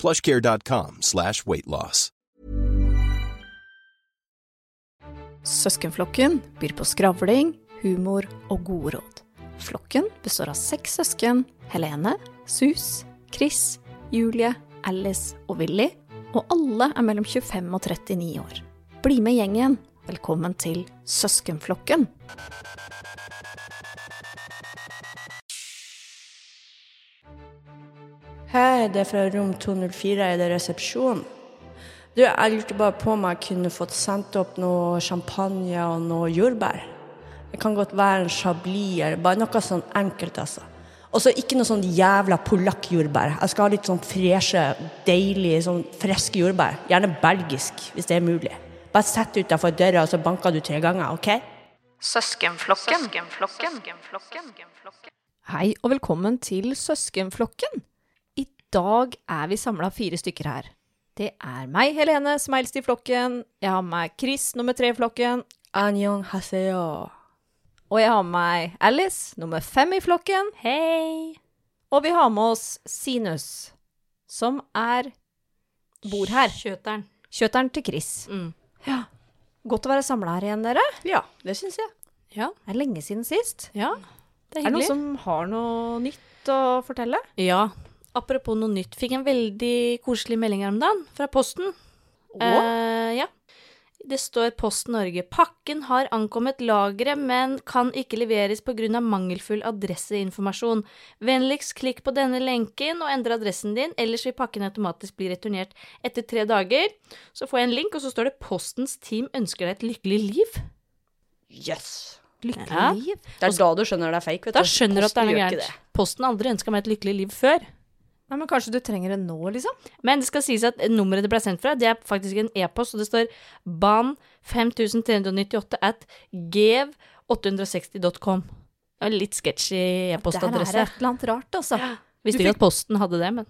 plushcare.com slash weightloss. Søskenflokken byr på skravling, humor og gode råd. Flokken består av seks søsken Helene, Sus, Chris, Julie, Alice og Willy, og alle er mellom 25 og 39 år. Bli med gjengen. Velkommen til Søskenflokken. Hei, det er fra rom 204. Er det resepsjon? Du, jeg lurte bare på om jeg kunne fått sendt opp noe champagne og noe jordbær. Det kan godt være en chablis eller bare noe sånn enkelt, altså. Og så ikke noe sånn jævla polakkjordbær. Jeg skal ha litt sånn freshe, deilige, sånn friske jordbær. Gjerne belgisk, hvis det er mulig. Bare sett utafor døra, og så banker du tre ganger, OK? Søskenflokken. Hei og velkommen til Søskenflokken. Dag er vi samla fire stykker her. Det er meg, Helene, som er eldst i flokken. Jeg har med meg Chris, nummer tre i flokken. Anjong haseo. Og jeg har med meg Alice, nummer fem i flokken. Hei! Og vi har med oss Sinus, som er bor her. Kjøteren. Kjøteren til Chris. Mm. Ja. Godt å være samla her igjen, dere. Ja, det syns jeg. Ja, Det er lenge siden sist. ja. Det Er hyggelig. er det noen som har noe nytt å fortelle? Ja. Apropos noe nytt. Fikk en veldig koselig melding her om dagen fra Posten. Eh, ja. Det står Post Norge. Pakken har ankommet lageret, men kan ikke leveres pga. mangelfull adresseinformasjon. Vennligst klikk på denne lenken og endre adressen din, ellers vil pakken automatisk bli returnert etter tre dager. Så får jeg en link, og så står det 'Postens team ønsker deg et lykkelig liv'. Yes. Lykkelig Ja. liv. Det er da du skjønner det er fake. vet Da skjønner du at det er noe gærent. Posten aldri ønska meg et lykkelig liv før. Nei, men kanskje du trenger det nå, liksom? Men det skal sies at nummeret det ble sendt fra, det er faktisk en e-post, og det står ban 5398 at gev860.com. Det er litt sketchy Der er e-postadresse. det et eller annet rart, altså. Visste ikke fikk- at Posten hadde det, men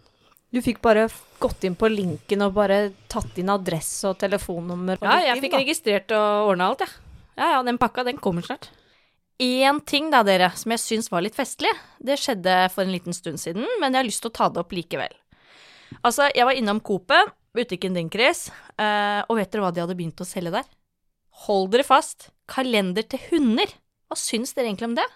Du fikk bare gått inn på linken og bare tatt inn adresse og telefonnummer. og Ja, jeg fikk da. registrert og ordna alt, jeg. Ja. ja, den pakka, den kommer snart. Én ting da, dere, som jeg syns var litt festlig. Det skjedde for en liten stund siden, men jeg har lyst til å ta det opp likevel. Altså, jeg var innom Coop-et, butikken din, Chris, eh, og vet dere hva de hadde begynt å selge der? Hold dere fast. Kalender til hunder. Hva syns dere egentlig om det?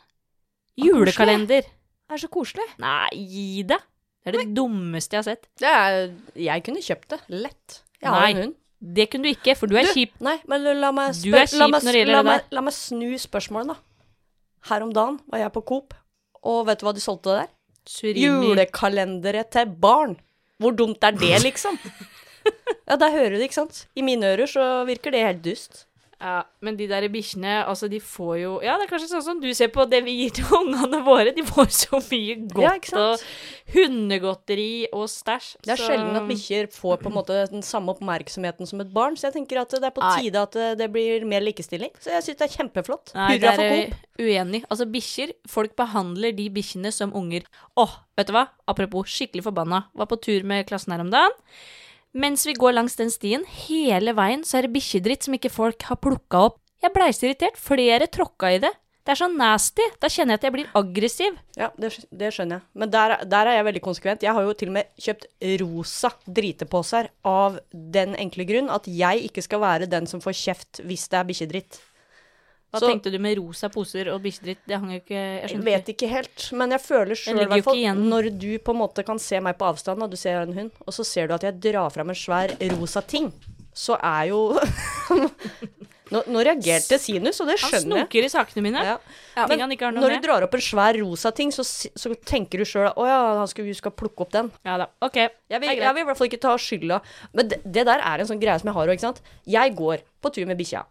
Julekalender. Det er så koselig. Nei, gi det. Det er det dummeste jeg har sett. Det er, jeg kunne kjøpt det. Lett. Jeg har Nei. en hund. Det kunne du ikke, for du er Du, kjip. Nei, men la meg, spør- la meg, la meg, la meg snu spørsmålet, da. Her om dagen var jeg på Coop, og vet du hva de solgte der? Surimi. Julekalendere til barn. Hvor dumt er det, liksom? ja, der hører du det, ikke sant? I mine ører så virker det helt dust. Ja, men de der bikkjene, altså, de får jo Ja, det er kanskje sånn som du ser på det vi gir til ungene våre. De får så mye godt Ja, og hundegodteri og stæsj. Det er så- sjelden at bikkjer får på en måte den samme oppmerksomheten som et barn, så jeg tenker at det er på tide at eh, det blir mer likestilling. Så jeg syns det er kjempeflott. Nei, Hurra for Coop. uenig. Altså, bikkjer Folk behandler de bikkjene som unger. Åh, vet du hva? Apropos skikkelig forbanna. Var på tur med klassen her om dagen. Mens vi går langs den stien, hele veien, så er det bikkjedritt som ikke folk har plukka opp. Jeg blei så irritert. Flere tråkka i det. Det er så nasty. Da kjenner jeg at jeg blir aggressiv. Ja, det, det skjønner jeg. Men der, der er jeg veldig konsekvent. Jeg har jo til og med kjøpt rosa driteposer av den enkle grunn at jeg ikke skal være den som får kjeft hvis det er bikkjedritt. Hva Så- tenkte du med rosa poser og bikkjedritt? Det hang jo ikke Jeg Jeg vet ikke helt, men jeg føler sjøl i hvert fall. Når du på en måte kan se meg på avstand, og du ser en hund, og så ser du at jeg drar fram en svær rosa ting, så er jo nå, nå reagerte Sinus, og det skjønner jeg. Han snoker i sakene mine. Ja. Ja, Men når med. du drar opp en svær rosa ting, så, så tenker du sjøl å ja, han skal, vi skal plukke opp den. Ja da. OK. Jeg vil, jeg vil i hvert fall ikke ta skylda. Men det, det der er en sånn greie som jeg har òg, ikke sant. Jeg går på tur med bikkja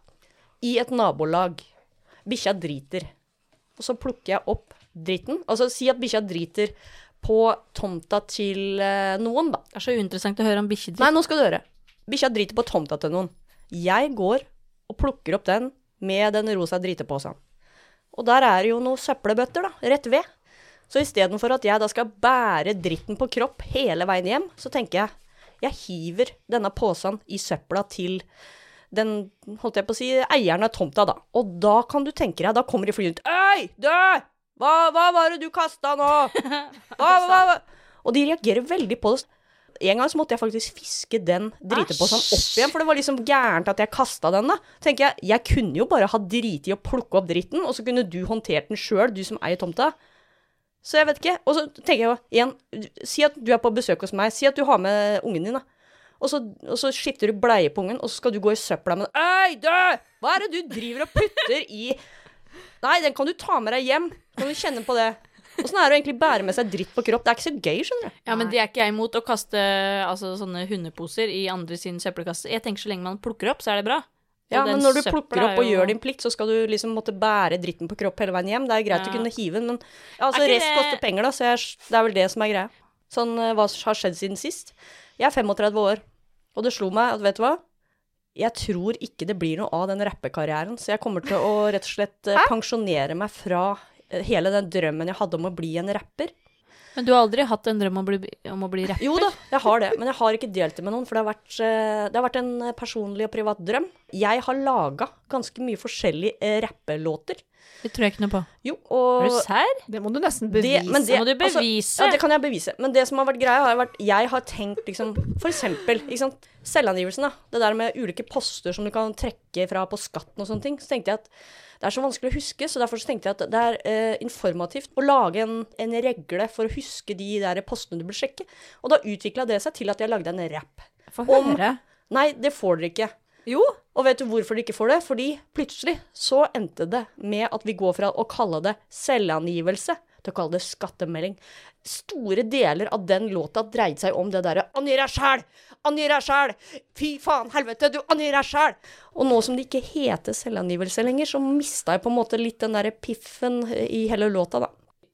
i et nabolag. Bikkja driter. Og så plukker jeg opp dritten. Altså si at bikkja driter på tomta til eh, noen, da. Det er så uinteressant å høre om bikkjedritt. Nei, nå skal du høre. Bikkja driter på tomta til noen. Jeg går og plukker opp den med den rosa driteposen. Og der er det jo noen søppelbøtter, da, rett ved. Så istedenfor at jeg da skal bære dritten på kropp hele veien hjem, så tenker jeg jeg hiver denne posen i søpla til den, holdt jeg på å si, eieren av tomta, da. Og da kan du tenke deg, da kommer de flyende ut. Øy, du! Hva, hva var det du kasta nå? Hva, hva? Og de reagerer veldig på det. En gang så måtte jeg faktisk fiske den driteposen opp igjen, for det var liksom gærent at jeg kasta den, da. Tenker jeg, jeg kunne jo bare ha driti i å plukke opp dritten, og så kunne du håndtert den sjøl, du som eier tomta. Så jeg vet ikke. Og så tenker jeg jo igjen, si at du er på besøk hos meg, si at du har med ungen din, da. Og så, og så skifter du bleie på ungen, og så skal du gå i søpla med den. Øy, du! Hva er det du driver og putter i Nei, den kan du ta med deg hjem. Kan du kjenne på det. Åssen er det å egentlig bære med seg dritt på kropp? Det er ikke så gøy, skjønner du. Ja, men det er ikke jeg imot å kaste altså, sånne hundeposer i andre sin søppelkasse. Jeg tenker så lenge man plukker opp, så er det bra. Og Ja, men når du plukker opp og jo- gjør din plikt, så skal du liksom måtte bære dritten på kropp hele veien hjem. Det er greit Ja. å kunne hive den, men ja, altså, rest det- koster penger, da, så jeg, det er vel det som er greia. Sånn eh, hva har skjedd siden sist. Jeg er 35 år, og det slo meg at vet du hva? Jeg tror ikke det blir noe av den rappekarrieren, så jeg kommer til å rett og slett eh, pensjonere meg fra eh, hele den drømmen jeg hadde om å bli en rapper. Men du har aldri hatt en drøm om å bli, om å bli rapper? Jo da, jeg har det, men jeg har ikke delt det med noen, for det har vært, eh, det har vært en eh, personlig og privat drøm. Jeg har laga ganske mye forskjellige eh, rappelåter. Det tror jeg ikke noe på. Jo, og Er du sær? Det må du nesten bevise. Det, det, må du altså, bevise. ja, det kan jeg bevise. Men det som har vært greia, har vært Jeg har tenkt liksom For eksempel, ikke sant. Selvangivelsen, da. Det der med ulike poster som du kan trekke fra på skatten og sånne ting. Så tenkte jeg at det er så vanskelig å huske, så derfor så tenkte jeg at det er eh, informativt å lage en, en regle for å huske de der postene du bør sjekke. Og da utvikla det seg til at jeg lagde en rap. Få høre. Nei, det får dere ikke. Jo. Og vet du hvorfor de ikke får det? Fordi plutselig så endte det med at vi går fra å kalle det selvangivelse til å kalle det skattemelding. Store deler av den låta dreide seg om det derre 'angir deg sjæl! Angi deg sjæl! Fy faen, helvete, du angir deg sjæl!' Og nå som det ikke heter selvangivelse lenger, så mista jeg på en måte litt den derre piffen i hele låta, da.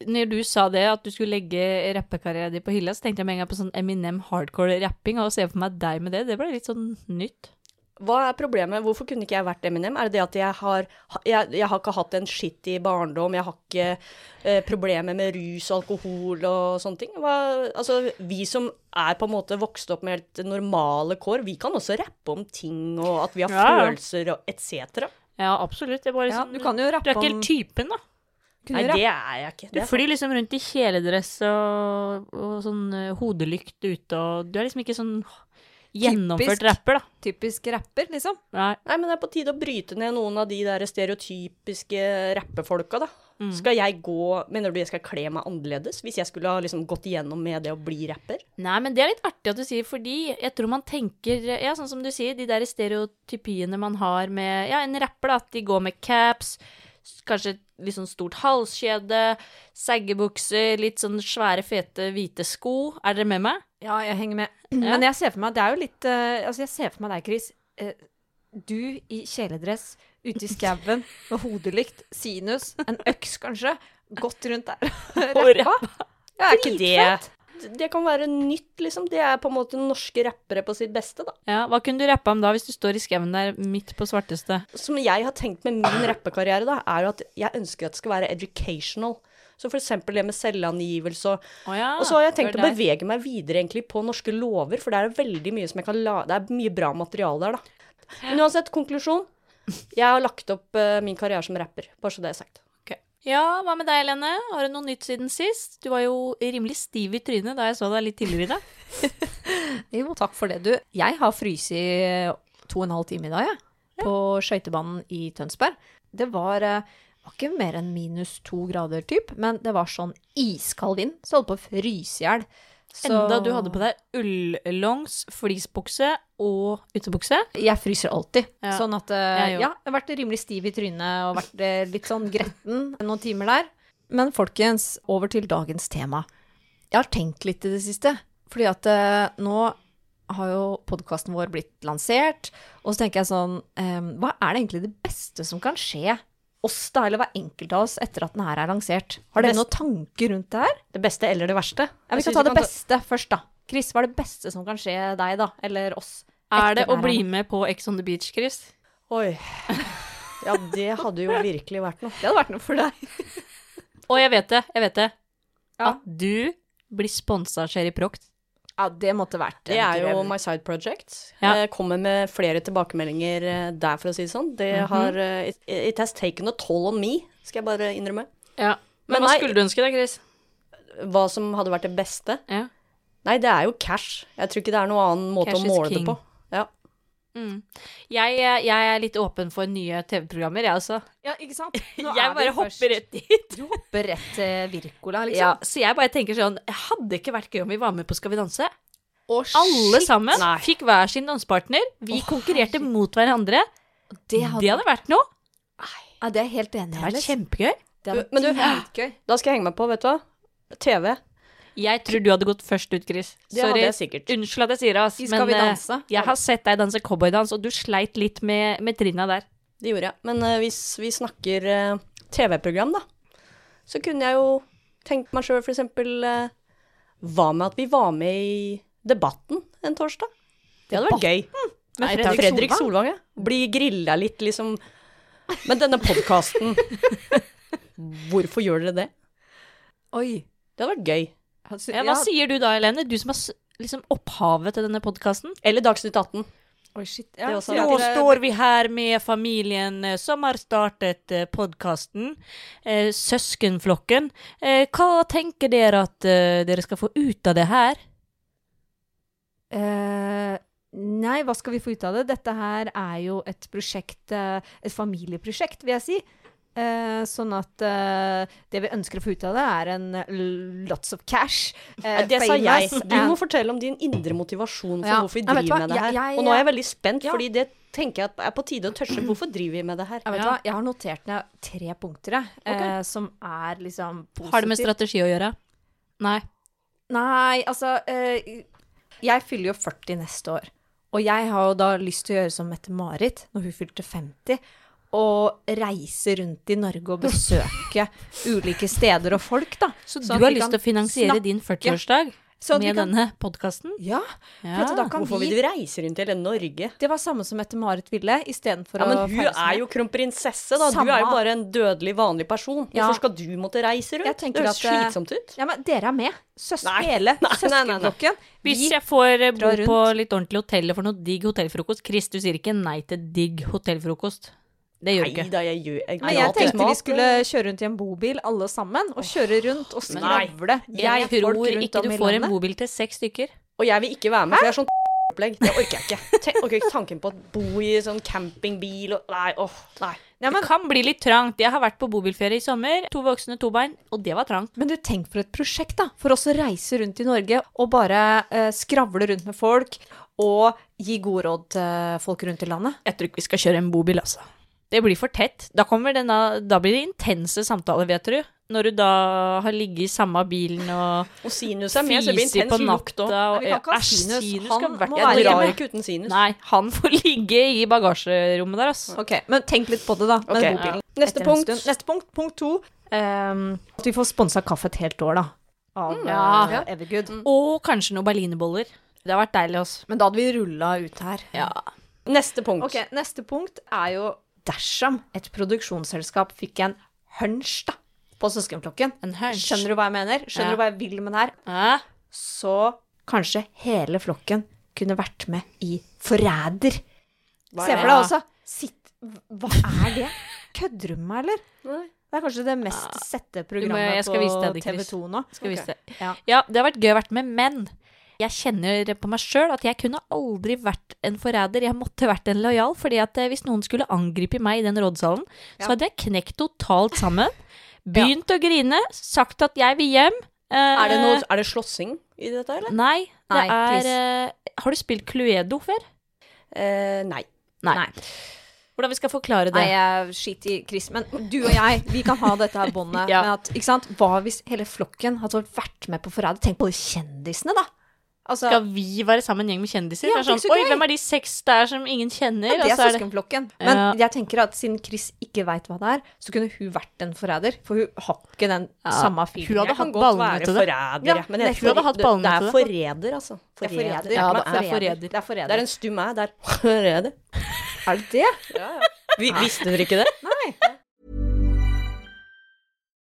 Når du sa det, at du skulle legge rappekarrieren din på hylla, så tenkte jeg med en gang på sånn Eminem hardcore rapping, og å se for meg deg med det, det ble litt sånn nytt. Hva er problemet? Hvorfor kunne ikke jeg vært Eminem? Er det det at jeg har Jeg, jeg har ikke hatt en shitty barndom, jeg har ikke eh, problemer med rus og alkohol og sånne ting. Hva, altså, vi som er på en måte vokst opp med helt normale kår, vi kan også rappe om ting, og at vi har Ja, ja. følelser og etc. Ja, absolutt. Det er bare Ja, sånn, du kan jo Du er ikke helt typen, da. Nei, det er jeg ikke. Du flyr liksom rundt i kjeledress og, og sånn eh, hodelykt ute, og du er liksom ikke sånn gjennomført Typisk. rapper, da. Typisk rapper, liksom. Nei. Nei, men det er på tide å bryte ned noen av de der stereotypiske rappefolka, da. Mm. Skal jeg gå Mener du jeg skal kle meg annerledes hvis jeg skulle ha liksom gått igjennom med det å bli rapper? Nei, men det er litt artig at du sier, fordi jeg tror man tenker Ja, sånn som du sier, de der stereotypiene man har med Ja, en rapper, da, at de går med caps, kanskje et litt sånn stort halskjede, saggebukser, litt sånn svære, fete, hvite sko. Er dere med meg? Ja, jeg henger med. Ja. Men jeg ser for meg Det er jo litt uh, Altså, jeg ser for meg deg, Chris. Uh, du i kjeledress, ute i skauen, med hodelykt, sinus, en øks kanskje, gått rundt der rappa. Ja, er ikke det Det kan være nytt, liksom. Det er på en måte norske rappere på sitt beste, da. Ja, Hva kunne du rappa om da, hvis du står i skauen der midt på svarteste? Som jeg har tenkt med min rappekarriere, da, er jo at jeg ønsker at det skal være educational. Så for eksempel det med selvangivelse og Å ja, Og så har jeg tenkt å bevege meg videre egentlig på norske lover, for det er veldig mye som jeg kan la Det er mye bra materiale der, da. Men uansett, konklusjon. Jeg har lagt opp uh, min karriere som rapper, bare så det er sagt. Ja, hva med deg, Helene? Har du noe nytt siden sist? Du var jo rimelig stiv i trynet da jeg så deg litt tidligere i dag. Jo, takk for det, du. Jeg har fryst i to og en halv time i dag, jeg. På skøytebanen i Tønsberg. Det var, eh, var ikke mer enn minus to grader, typ, men det var sånn iskald vind, så jeg holdt på å fryse i hjel. Så- Enda du hadde på deg ullongs, fleecebukse og utebukse. Jeg fryser alltid. Ja. Sånn at eh, Jeg. Ja, jeg har vært rimelig stiv i trynet og vært eh, litt sånn gretten noen timer der. Men folkens, over til dagens tema. Jeg har tenkt litt i det siste. Fordi at eh, nå har jo podkasten vår blitt lansert, og så tenker jeg sånn Hva er det egentlig det beste som kan skje oss, da, eller hver enkelt av oss, etter at den her er lansert? Har dere noen tanker rundt det her? Det beste eller det verste? Ja, vi skal ta det beste først, da. Chris, hva er det beste som kan skje deg, da? Eller oss? Er det å her? bli med på Ex on the Beach, Chris? Oi. Ja, det hadde jo virkelig vært noe. Det hadde vært noe for deg. Og jeg vet det, jeg vet det. Ja. At du blir sponsa av Sherry Proct. Ja, det måtte vært Det Det er jo my side project. Ja. Jeg kommer med flere tilbakemeldinger eh, der, for å si det sånn. Det har eh, it, it has taken a toll on me, skal jeg bare innrømme. Ja. Men, Men hva nei- skulle du ønske deg, Chris? Hva som hadde vært det beste? Ja. Nei, det er jo cash. Jeg tror ikke det er noen annen måte Cash å måle king. det på. Mm. Jeg, eh, jeg er litt åpen for nye TV-programmer, jeg også. Ja, ikke sant? Nå Jeg er bare først- hopper rett dit. Du hopper rett til Wirkola, liksom. Ja, så jeg bare tenker sånn Hadde ikke vært gøy om vi var med på Skal vi danse? Og Alle sammen Nei. fikk hver sin dansepartner. Vi konkurrerte mot hverandre. Det Det hadde, hadde vært noe. ja, det er helt enig Det i. hadde vært kjempegøy. Det hadde Men du- vært. Da skal jeg henge meg på, vet du hva. TV. Jeg tror du hadde gått først ut, Chris. Det hadde jeg sikkert. Unnskyld at jeg sier det, ass. Skal vi eh, danse? jeg har sett deg danse cowboydans, og du sleit litt med, med trinna der. Det gjorde jeg. Men uh, hvis vi snakker uh, TV-program, da, så kunne jeg jo tenkt meg sjøl eksempel eh, Hva med at vi var med i Debatten en torsdag? Det hadde vært gøy. Med Nei, Fredrik Fredrik Solvang? Solvang, ja. Bli grilla litt, liksom. Men denne podkasten Hvorfor gjør dere det? Oi. Det hadde vært gøy. Altså, Ja, hva sier du da, Helene? Du som er liksom opphavet til denne podkasten? Eller Dagsnytt 18. Oi, shit. Ja, også- Nå det... står vi her med familien eh, som har startet eh, podkasten. Eh, søskenflokken. Eh, hva tenker dere at eh, dere skal få ut av det her? Eh, nei, hva skal vi få ut av det? Dette her er jo et prosjekt, et familieprosjekt, vil jeg si. Eh, sånn at eh, det vi ønsker å få ut av det, er en lots of cash. eh, det sa jeg. Du må fortelle om din indre motivasjon for Ja. hvorfor vi driver ja, med det her. Jeg- jeg- Og nå er jeg veldig spent, Ja. fordi det tenker jeg at er på tide å tørste. Hvorfor driver vi med det her? Jeg, vet Ja. hva? Jeg har notert ned tre punkter, eh, som er liksom positive. Har det med strategi å gjøre? Nei. Nei, altså eh, Jeg fyller jo 40 neste år. Og jeg har jo da lyst til å gjøre som Mette-Marit når hun fylte 50. Og reise rundt i Norge og besøke ulike steder og folk, da. Så Sånn du har lyst til å finansiere snakke- din 40-årsdag Sånn med kan- denne podkasten? Ja. Ja. Da kan Hvorfor vi vil du reise rundt i hele Norge? Det var samme som Mette-Marit ville, istedenfor Ja, å men hun er jo kronprinsesse, da. Du er jo bare en dødelig vanlig person. Ja. Hvorfor skal du måtte reise rundt? Jeg det høres at, eh, slitsomt ut. Ja, men dere er med. Søs Nei. hele Nei, nei, nei, nei. søskenflokken. Hvis jeg får eh, bo på litt ordentlig hotell og får noe digg hotellfrokost Chris, du sier ikke nei til digg hotellfrokost. Det gjør du ikke. da, jeg gjør jeg, Men jeg tenkte vi skulle kjøre rundt i en bobil, alle sammen, og kjøre rundt og skravle. Jeg tror ikke du får en bobil til seks stykker. Og jeg vil ikke være med, for jeg er sånn opplegg. Det orker jeg ikke. Tenk, orker ikke tanken på å bo i sånn campingbil og Nei, åh, nei. Ja, men, Det kan bli litt trangt. Jeg har vært på bobilferie i sommer. To voksne, to bein. Og det var trangt. men du, tenk for et prosjekt, da. For oss å reise rundt i Norge og bare eh, skravle rundt med folk, og gi gode råd til folk rundt i landet. Jeg tror ikke vi skal kjøre en bobil, altså. Det blir for tett. Da, denne, da blir det intense samtaler, vet du. Når du da har ligget i samme bilen og Og sinus er med, så det blir intens på lukt òg. Vi kan ikke ha Æsj, sinus. sinus Han må være med. ikke uten sinus. Nei, han får ligge i bagasjerommet der, altså. Ok, Men tenk litt på det, da. Med Ok, bobilen. Neste punkt. Neste punkt. Punkt to. Um, at vi får sponsa kaffe et helt år, da. Av Ja. Evergood. Mm. Og kanskje noen berlinerboller. Det har vært deilig, altså. Men da hadde vi rulla ut her. Ja. Neste punkt. Ok, Neste punkt er jo dersom et produksjonsselskap fikk en hunch, da. på søskenflokken. En hunch. Skjønner du hva jeg mener? Skjønner Ja. du hva jeg vil med det her? Ja. Så kanskje hele flokken kunne vært med i Forræder. Se for deg også. Sitt Hva er det? Kødder du med meg, eller? Nei. Det er kanskje det mest sette må- programmet på. TV2 nå. Skal okay. vise det. Ja. Ja, det har vært gøy å vært med, men jeg kjenner på meg sjøl at jeg kunne aldri vært en forræder. Jeg måtte vært en lojal, fordi at eh, hvis noen skulle angripe meg i den rådsalen, så hadde jeg knekt totalt sammen. Begynt å grine, sagt at jeg vil hjem. eh, Er det, noe, er det slåssing i dette, eller? Nei, det Nei, er eh, Har du spilt Cluedo før? Eh, nei. Nei. Hvordan vi skal forklare det? Nei, jeg skiter i Chris. Men du og jeg, vi kan ha dette her båndet Ja. Hva hvis hele flokken hadde vært med på Forræder? Tenk på de kjendisene, da! Altså, Skal vi være sammen en gjeng med kjendiser? Ja, det er sånn, Oi, hvem er de seks der som ingen kjenner? ja, det er er det- søskenflokken. Men Ja. jeg tenker at siden Chris ikke veit hva det er, så kunne hun vært en forræder. For hun har ikke den Ja, samme hun hadde hatt ballene til det. forræder, Ja, men jeg- Hun hadde hatt ballene det er til det. forræder, altså. Det er forræder. Ja, det er forræder. Det forræder. Det er en stum æ. Det er forræder. Er det det? Ja, Vi, visste dere ikke det?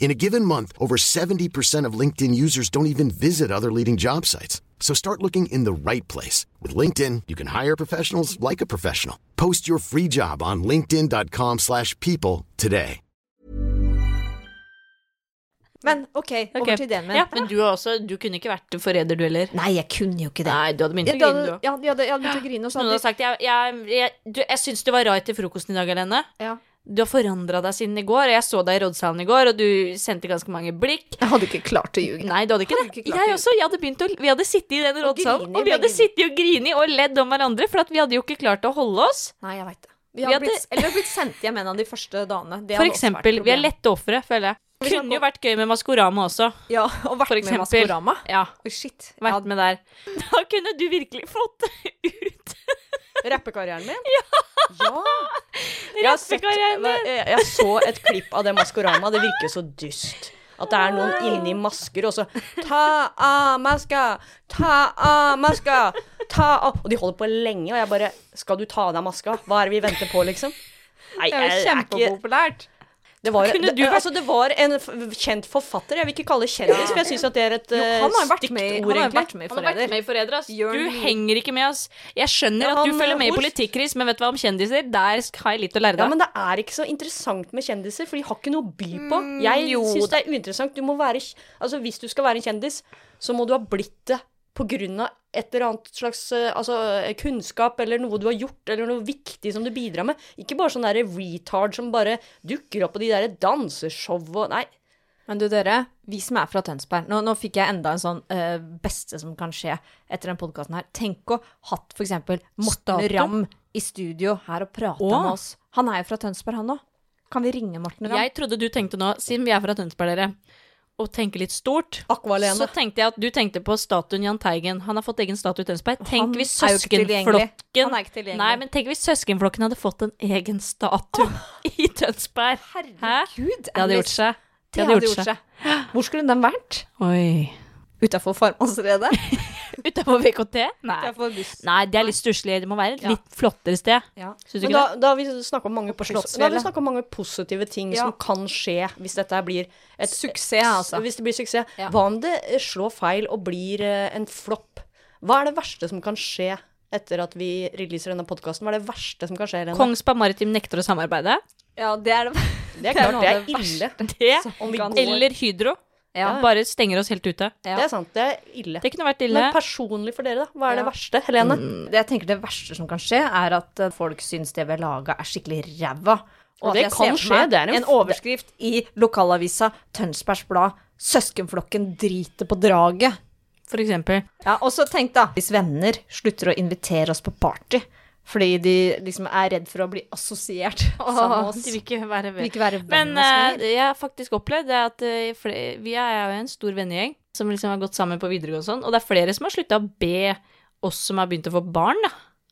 In a given month, over 70% of LinkedIn users don't even visit other leading job sites. So start looking in the right place. With LinkedIn, you can hire professionals like a professional. Post your free job on linkedin.com slash people today. Men OK, over til den min. Ja, men du, også, du kunne ikke vært forræder, du heller. Nei, jeg kunne jo ikke det. Nei, du hadde begynt å grine, du òg. ja, jeg hadde, begynt å grine, og så Noen hadde sagt jeg, jeg, jeg, du, jeg syns du var rar til frokosten i dag, Helene. ja. Du har forandra deg siden i går, og jeg så deg i rådsalen i går, og du sendte ganske mange blikk. Jeg hadde ikke klart å ljuge. Nei, du hadde ikke Hadde det. ikke Jeg også. Jeg hadde begynt å, vi hadde sittet i den rådsalen, og, og vi hadde sittet og grini og ledd om hverandre, for at vi hadde jo ikke klart å holde oss. Nei, jeg veit det. Vi Vi hadde blitt, eller vi hadde blitt sendt hjem en av de første dagene. Det For eksempel. Vi er lette ofre, føler jeg. Det Kunne jo vært gøy med Maskorama også. Ja, og vært med. Maskorama. Ja, Oh, shit. vært med der. Da kunne du virkelig fått det ut. Rappekarrieren min? Ja! Jeg, har sett, jeg, jeg så et klipp av det Maskorama. Det virker så dyst. At det er noen inni masker, og så Ta av maska! Ta av maska! Ta av Og de holder på lenge, og jeg bare Skal du ta av deg maska? Hva er det vi venter på, liksom? Nei, Det er jo er kjempepopulært. Det var, det, altså, det var en kjent forfatter. Jeg vil ikke kalle det kjendis, for jeg syns det er et Jo, han stygt med, ord, han har egentlig. vært med i Han har vært Forræder. med i Forræder, Du henger ikke med, ass. Jeg skjønner Ja, at du følger med i politikk, Chris, men vet du hva om kjendiser? Der har jeg litt å lære Ja, men det er ikke så interessant med kjendiser, for de har ikke noe å by på. Mm, Jeg jo syns det er uinteressant. Du være Altså, hvis du skal være en kjendis, så må du ha blitt det av et eller annet slags eh, altså, eh, kunnskap eller noe du har gjort, eller noe viktig som du bidrar med. Ikke bare sånn derre retard som bare dukker opp på de derre danseshow og Nei. Men du dere, vi som er fra Tønsberg Nå, nå fikk jeg enda en sånn uh, beste som kan skje etter den podkasten her. Tenk å hatt eksempel Morten. Ramm i studio her og prata med oss. Han er jo fra Tønsberg, han òg. Kan vi ringe Morten Ramm? Jeg trodde du tenkte nå, siden vi er fra Tønsberg, dere, og tenke litt stort, så tenkte jeg at du tenkte på statuen Jahn Teigen. Han har fått egen statue i Tønsberg. Tenk hvis søskenflokken. Nei, men tenk hvis søskenflokken hadde fått en egen statue i Tønsberg. Hæ? Det hadde gjort seg. Det hadde gjort seg. Hvor skulle den vært? Utafor Farmannsredet? Utafor VKT? Nei. Nei, det er litt stusslig. Det må være et Ja. litt flottere sted. Ja. Syns du ikke da, det? da har vi snakka om mange På Slottsfjellet. Da har vi snakket om mange positive ting Ja. som kan skje hvis dette blir et Suksess, altså. Hvis det blir suksess. Ja. Hva om det slår feil og blir eh, en flopp? Hva er det verste som kan skje etter at vi releaser denne podkasten? Hva er det verste som kan skje? Helene? Kongsberg Maritim nekter å samarbeide. Ja, det er det det er det er klart, det er ille. Det, Om vi går- eller Hydro. Ja. Bare stenger oss helt ute. Ja. Det er sant, det er ille. Det kunne vært ille. Men personlig for dere, da? Hva er det verste? Helene? Det jeg tenker det verste som kan skje, er at eh, folk syns det vi har laga, er skikkelig ræva. Og at det kan skje, det er en en overskrift i lokalavisa Tønsbergs Blad 'Søskenflokken driter på draget'. For eksempel. Ja, og så tenk da, hvis venner slutter å invitere oss på party fordi de liksom er redd for å bli assosiert sammen med oss. De vil ikke være venn. ikke være venn Men lenger. jeg har faktisk opplevd det at uh, vi er jo en stor vennegjeng som liksom har gått sammen på videregående og sånn, og det er flere som har slutta å be oss som har begynt å få barn, da.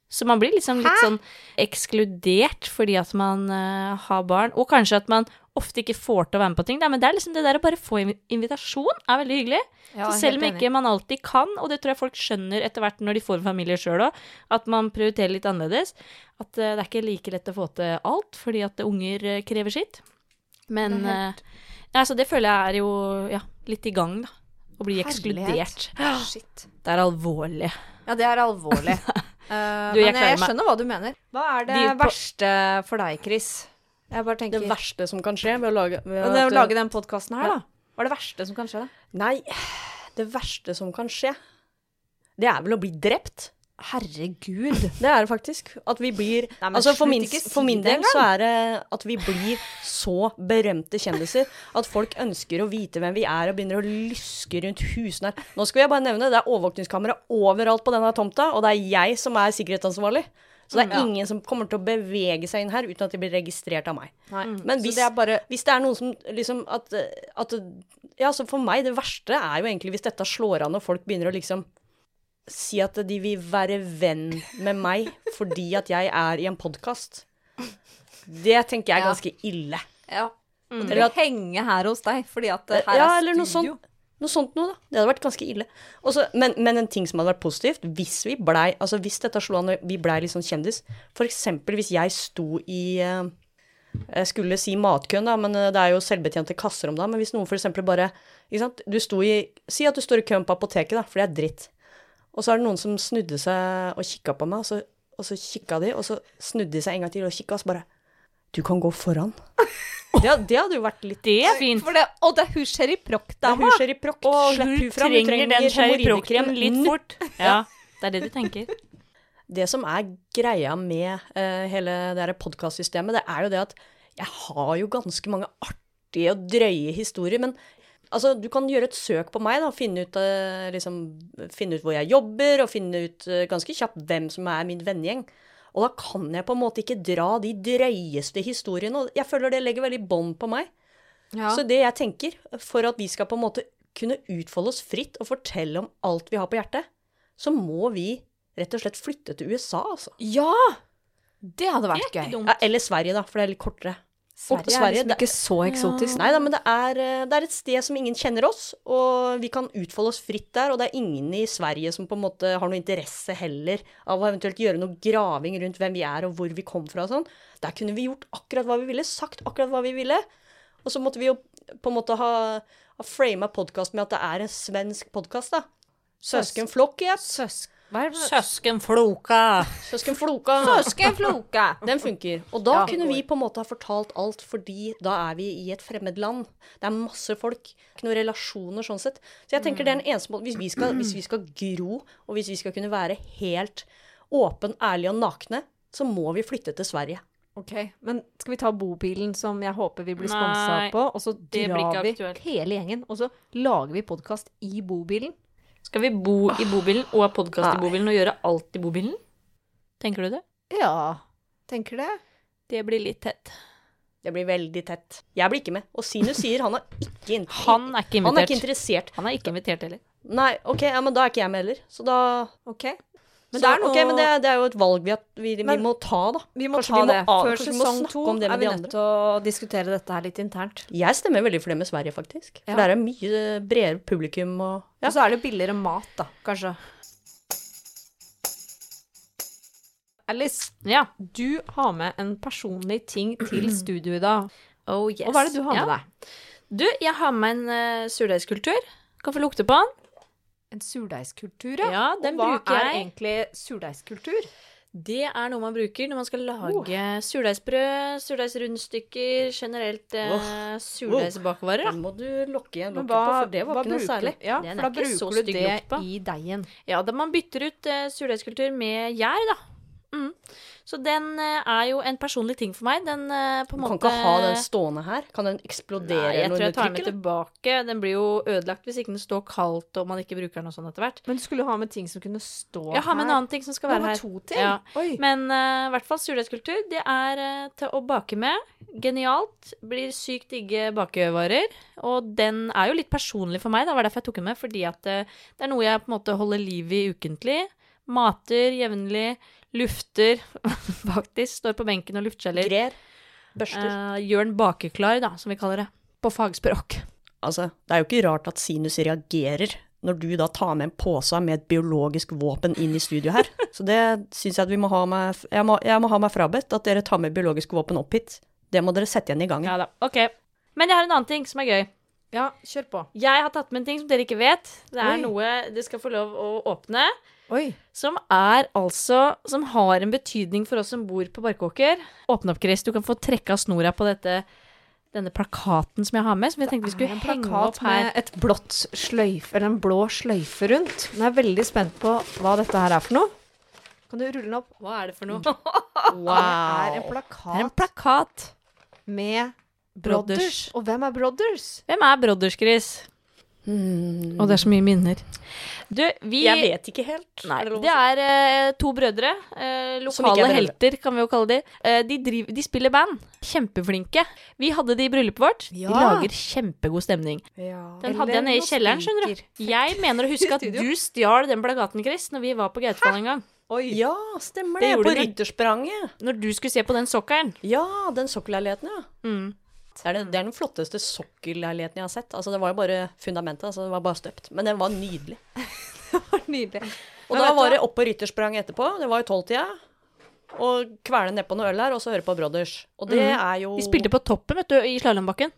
Så man blir liksom litt sånn ekskludert fordi at man uh, har barn, og kanskje at man ofte ikke får til å være med på ting, da. Men det er liksom det der å bare få invi- invitasjon er veldig hyggelig. Ja, så selv om ikke man alltid kan, og det tror jeg folk skjønner etter hvert når de får familie sjøl òg, at man prioriterer litt annerledes, at uh, det er ikke like lett å få til alt, fordi at unger eh, krever sitt. Men Det ja, så det føler jeg er jo ja, litt i gang, da. Å bli Herlighet. ekskludert. Shit. Det er alvorlig. Ja, det er alvorlig. Eh, Du, jeg men jeg, jeg skjønner hva du mener. Hva er det De verste for deg, Chris? Jeg bare tenker Det verste som kan skje ved å lage ved det å lage den podkasten her, da. Hva er det verste som kan skje? da? Nei, det verste som kan skje, det er vel å bli drept. Herregud. Det er det faktisk. At vi blir Nei, Altså for min, for min del så er det at vi blir så berømte kjendiser at folk ønsker å vite hvem vi er og begynner å lyske rundt husene her. Nå skal jeg bare nevne det er overvåkningskamera overalt på denne tomta, og det er jeg som er sikkerhetsansvarlig. Så det er Mm, ingen som kommer til å bevege seg inn her uten at de blir registrert av meg. Nei. Men så hvis det bare hvis det er noen som liksom at, at Ja, så for meg, det verste er jo egentlig hvis dette slår an og folk begynner å liksom si at de vil være venn med meg fordi at jeg er i en podkast. Det tenker jeg er ganske ille. Ja. Mm. Eller at- henge her hos deg, fordi at her Ja, er studio. noe sånt. Noe sånt noe, da. Det hadde vært ganske ille. Også, men, men en ting som hadde vært positivt, hvis vi blei Altså hvis dette slo an og vi blei litt sånn kjendis, for eksempel hvis jeg sto i eh, Jeg skulle si matkøen, da, men eh, det er jo selvbetjente kasser om da. Men hvis noen for eksempel bare ikke sant? Du sto i Si at du står i køen på apoteket, da, for det er dritt. Og så er det noen som snudde seg og kikka på meg, og så, og så kikka de, og så snudde de seg en gang til og kikka, og så bare Du kan gå foran. Det, det hadde jo vært litt Det er fint. For det, og det er hun Sherry Det er Proct-dama. hun hun. Hun trenger den hemoroidekrem litt fort. Ja, det er det du tenker. Det som er greia med uh, hele det her podkastsystemet, det er jo det at jeg har jo ganske mange artige og drøye historier, men altså, du kan gjøre et søk på meg, da, finne ut, eh, liksom, finne ut hvor jeg jobber, og finne ut eh, ganske kjapt hvem som er min vennegjeng. Og da kan jeg på en måte ikke dra de drøyeste historiene, og jeg føler det legger veldig bånd på meg. Ja. Så det jeg tenker, for at vi skal på en måte kunne utfolde oss fritt og fortelle om alt vi har på hjertet, så må vi rett og slett flytte til USA, altså. ja! Det hadde vært det gøy. Ja, eller Sverige, da, for det er litt kortere. Sverige, Sverige, er liksom ikke så eksotisk. Nei da, men det er, eh, det er et sted som ingen kjenner oss, og vi kan utfolde oss fritt der. Og det er ingen i Sverige som på en måte har noe interesse heller av å eventuelt gjøre noe graving rundt hvem vi er og hvor vi kom fra og sånn. Der kunne vi gjort akkurat hva vi ville, sagt akkurat hva vi ville. Og så måtte vi jo på en måte ha, ha frama podkast med at det er en svensk podkast, da. Søskenflokk, ja. Søsk... Søskenfloka. Søskenfloka. Søskenfloka! Den funker. Og da Ja. kunne vi på en måte ha fortalt alt, fordi da er vi i et fremmed land. Det er masse folk, ikke noen relasjoner sånn sett. Så jeg tenker det er den eneste måten hvis vi, skal, hvis vi skal gro, og hvis vi skal kunne være helt åpen, ærlig og nakne, så må vi flytte til Sverige. Ok, men skal vi ta bobilen som jeg håper vi blir sponsa på, og så drar vi hele gjengen, og så lager vi podkast i bobilen? Skal vi bo i bobilen og ha podkast i bobilen og gjøre alt i bobilen? Tenker du det? Ja, tenker det. Det blir litt tett. Det blir veldig tett. Jeg blir ikke med. Og Sinus sier han er ikke, in Han er ikke han er ikke interessert. Han er ikke invitert heller. Nei, ok, ja, men da er ikke jeg med heller. Så da Ok. Men så, det er noe okay, men det, er- det er jo et valg vi, vi, vi Men må ta, da. Vi må Kanskje ta vi må det. av- Før kanskje sesong to er vi nødt til å diskutere dette her litt internt. Jeg stemmer veldig for det med Sverige, faktisk. For Ja. der er mye bredere publikum og ja. Og så er det jo billigere mat, da, kanskje. Alice, Ja. du har med en personlig ting til studio i dag. Oh yes. Og hva er det du har med ja. deg? Du, jeg har med en uh, surdeigskultur. Kan få lukte på den. En surdeigskultur, Ja, ja den og hva bruker er egentlig surdeigskultur? Det er noe man bruker når man skal lage surdeigsbrød, surdeigsrundstykker, generelt uh, surdeigsbakvarer. Den må du lokke igjen lokket på, for det var ikke noe særlig. Ja, Den for da er ikke så bruker du stygg det på. i deigen. Ja, da man bytter ut eh, surdeigskultur med gjær, da. Så den eh, er jo en personlig ting for meg. Den eh, på en måte kan ikke ha den stående her. Kan den eksplodere Nei, jeg tror jeg tar den tilbake. Den blir jo ødelagt hvis ikke den står kaldt og man ikke bruker den og sånn etter hvert. Men du skulle ha med ting som kunne stå her? Ja, ha med en annen ting som skal være her. to ting? Ja. Men eh, i hvert fall surdeigskultur. Det er uh, til å bake med. Genialt. Blir sykt digge bakevarer. Og den er jo litt personlig for meg. Det var derfor jeg tok den med. Fordi at uh, det er noe jeg på en måte holder liv i ukentlig. Mater jevnlig. Lufter, faktisk. Står på benken og luftskjeller. Grer. Børster. Eh, gjør den bakeklar, da, som vi kaller det. På fagspråk. Altså, det er jo ikke rart at sinus reagerer når du da tar med en pose med et biologisk våpen inn i studio her. Så det syns jeg at vi må ha meg jeg må, jeg må ha meg frabedt at dere tar med biologiske våpen opp hit. Det må dere sette igjen i gangen. Ja da. Ok. Men jeg har en annen ting som er gøy. Ja, kjør på. Jeg har tatt med en ting som dere ikke vet. Det er Oi. noe dere skal få lov å åpne. Oi. Som er altså Som har en betydning for oss som bor på Barkåker. Åpne opp, Chris. Du kan få trekke av snora på dette denne plakaten som jeg har med, som jeg tenkte vi skulle en henge opp her. med et blått sløyfe, eller en blå sløyfe rundt. Jeg er veldig spent på hva dette her er for noe. Kan du rulle den opp? Hva er det for noe? Det er en Det plakat er en plakat. med Brothers. Brothers. Og hvem er Brothers? Hvem er Brothers, Chris? Og det er så mye minner. Du, vi Jeg vet ikke helt. Nei, det er eh, to brødre. eh, lokale brødre. helter, kan vi jo kalle de. Eh, de, driver, de spiller band. Kjempeflinke. Vi hadde de i bryllupet vårt. Ja. De lager kjempegod stemning. Den hadde jeg nede i kjelleren, skjønner du. Jeg mener å huske at du stjal den plakaten, Chris, når vi var på Gautefall en gang. Ja, stemmer Det det. På du. Rytterspranget. Når du skulle se på den sokkelen. Ja, den sokkelleiligheten, ja. Mm. Det er, den, det er den flotteste sokkelleiligheten jeg har sett. Altså, det var jo bare fundamentet, altså, det var bare støpt. Men den var nydelig. Nydelig. Og da var det opp på Ryttersprang etterpå, det var jo tolvtida. Og kverne nedpå noe øl her, og så høre på Brothers. Og det mm. er jo Vi spilte på toppen, vet du, i slalåmbakken.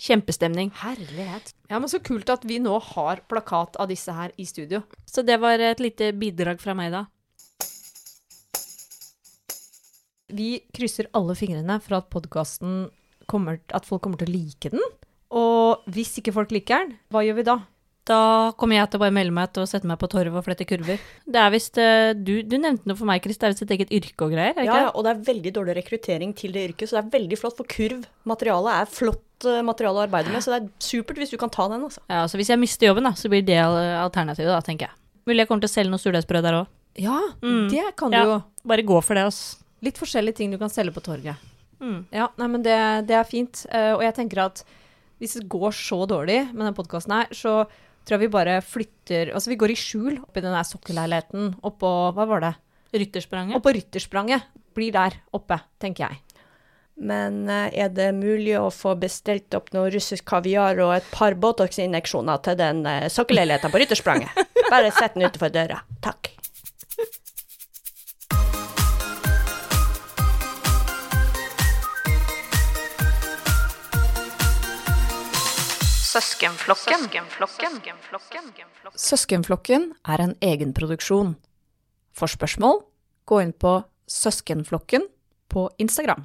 Kjempestemning. Herlighet. Ja, men så kult at vi nå har plakat av disse her i studio. Så det var et lite bidrag fra meg da. Vi krysser alle fingrene for at podkasten kommer At folk kommer til å like den. Og hvis ikke folk liker den, hva gjør vi da? Da kommer jeg til å bare melde meg til å sette meg på torv og flette kurver. Det er visst eh, du, du nevnte noe for meg, Chris. Det er visst et eget yrke og greier? er Ja, ikke ja, og det er veldig dårlig rekruttering til det yrket, så det er veldig flott for kurv. Materialet er flott eh, materiale å arbeide med, så det er supert hvis du kan ta den, altså. Ja, så hvis jeg mister jobben, da, så blir det alternativet, da, tenker jeg. Mulig jeg kommer til å selge noe surdeigsbrød der òg. Ja, Mm. det kan Ja. du jo. Bare gå for det, altså. Litt forskjellige ting du kan selge på torget. Mm. Ja, nei, men det, det er fint. Uh, og jeg tenker at hvis det går så dårlig med den podkasten her, så tror jeg vi bare flytter Altså, vi går i skjul oppi den der sokkelleiligheten oppå Hva var det? Rytterspranget. Oppå Rytterspranget. Blir der oppe, tenker jeg. Men eh, er det mulig å få bestilt opp noe russisk kaviar og et par Botox-injeksjoner til den uh, sokkelleiligheten på Rytterspranget? Bare sett den utenfor døra. Takk. Søskenflokken er en egenproduksjon. For spørsmål, gå inn på Søskenflokken på Instagram.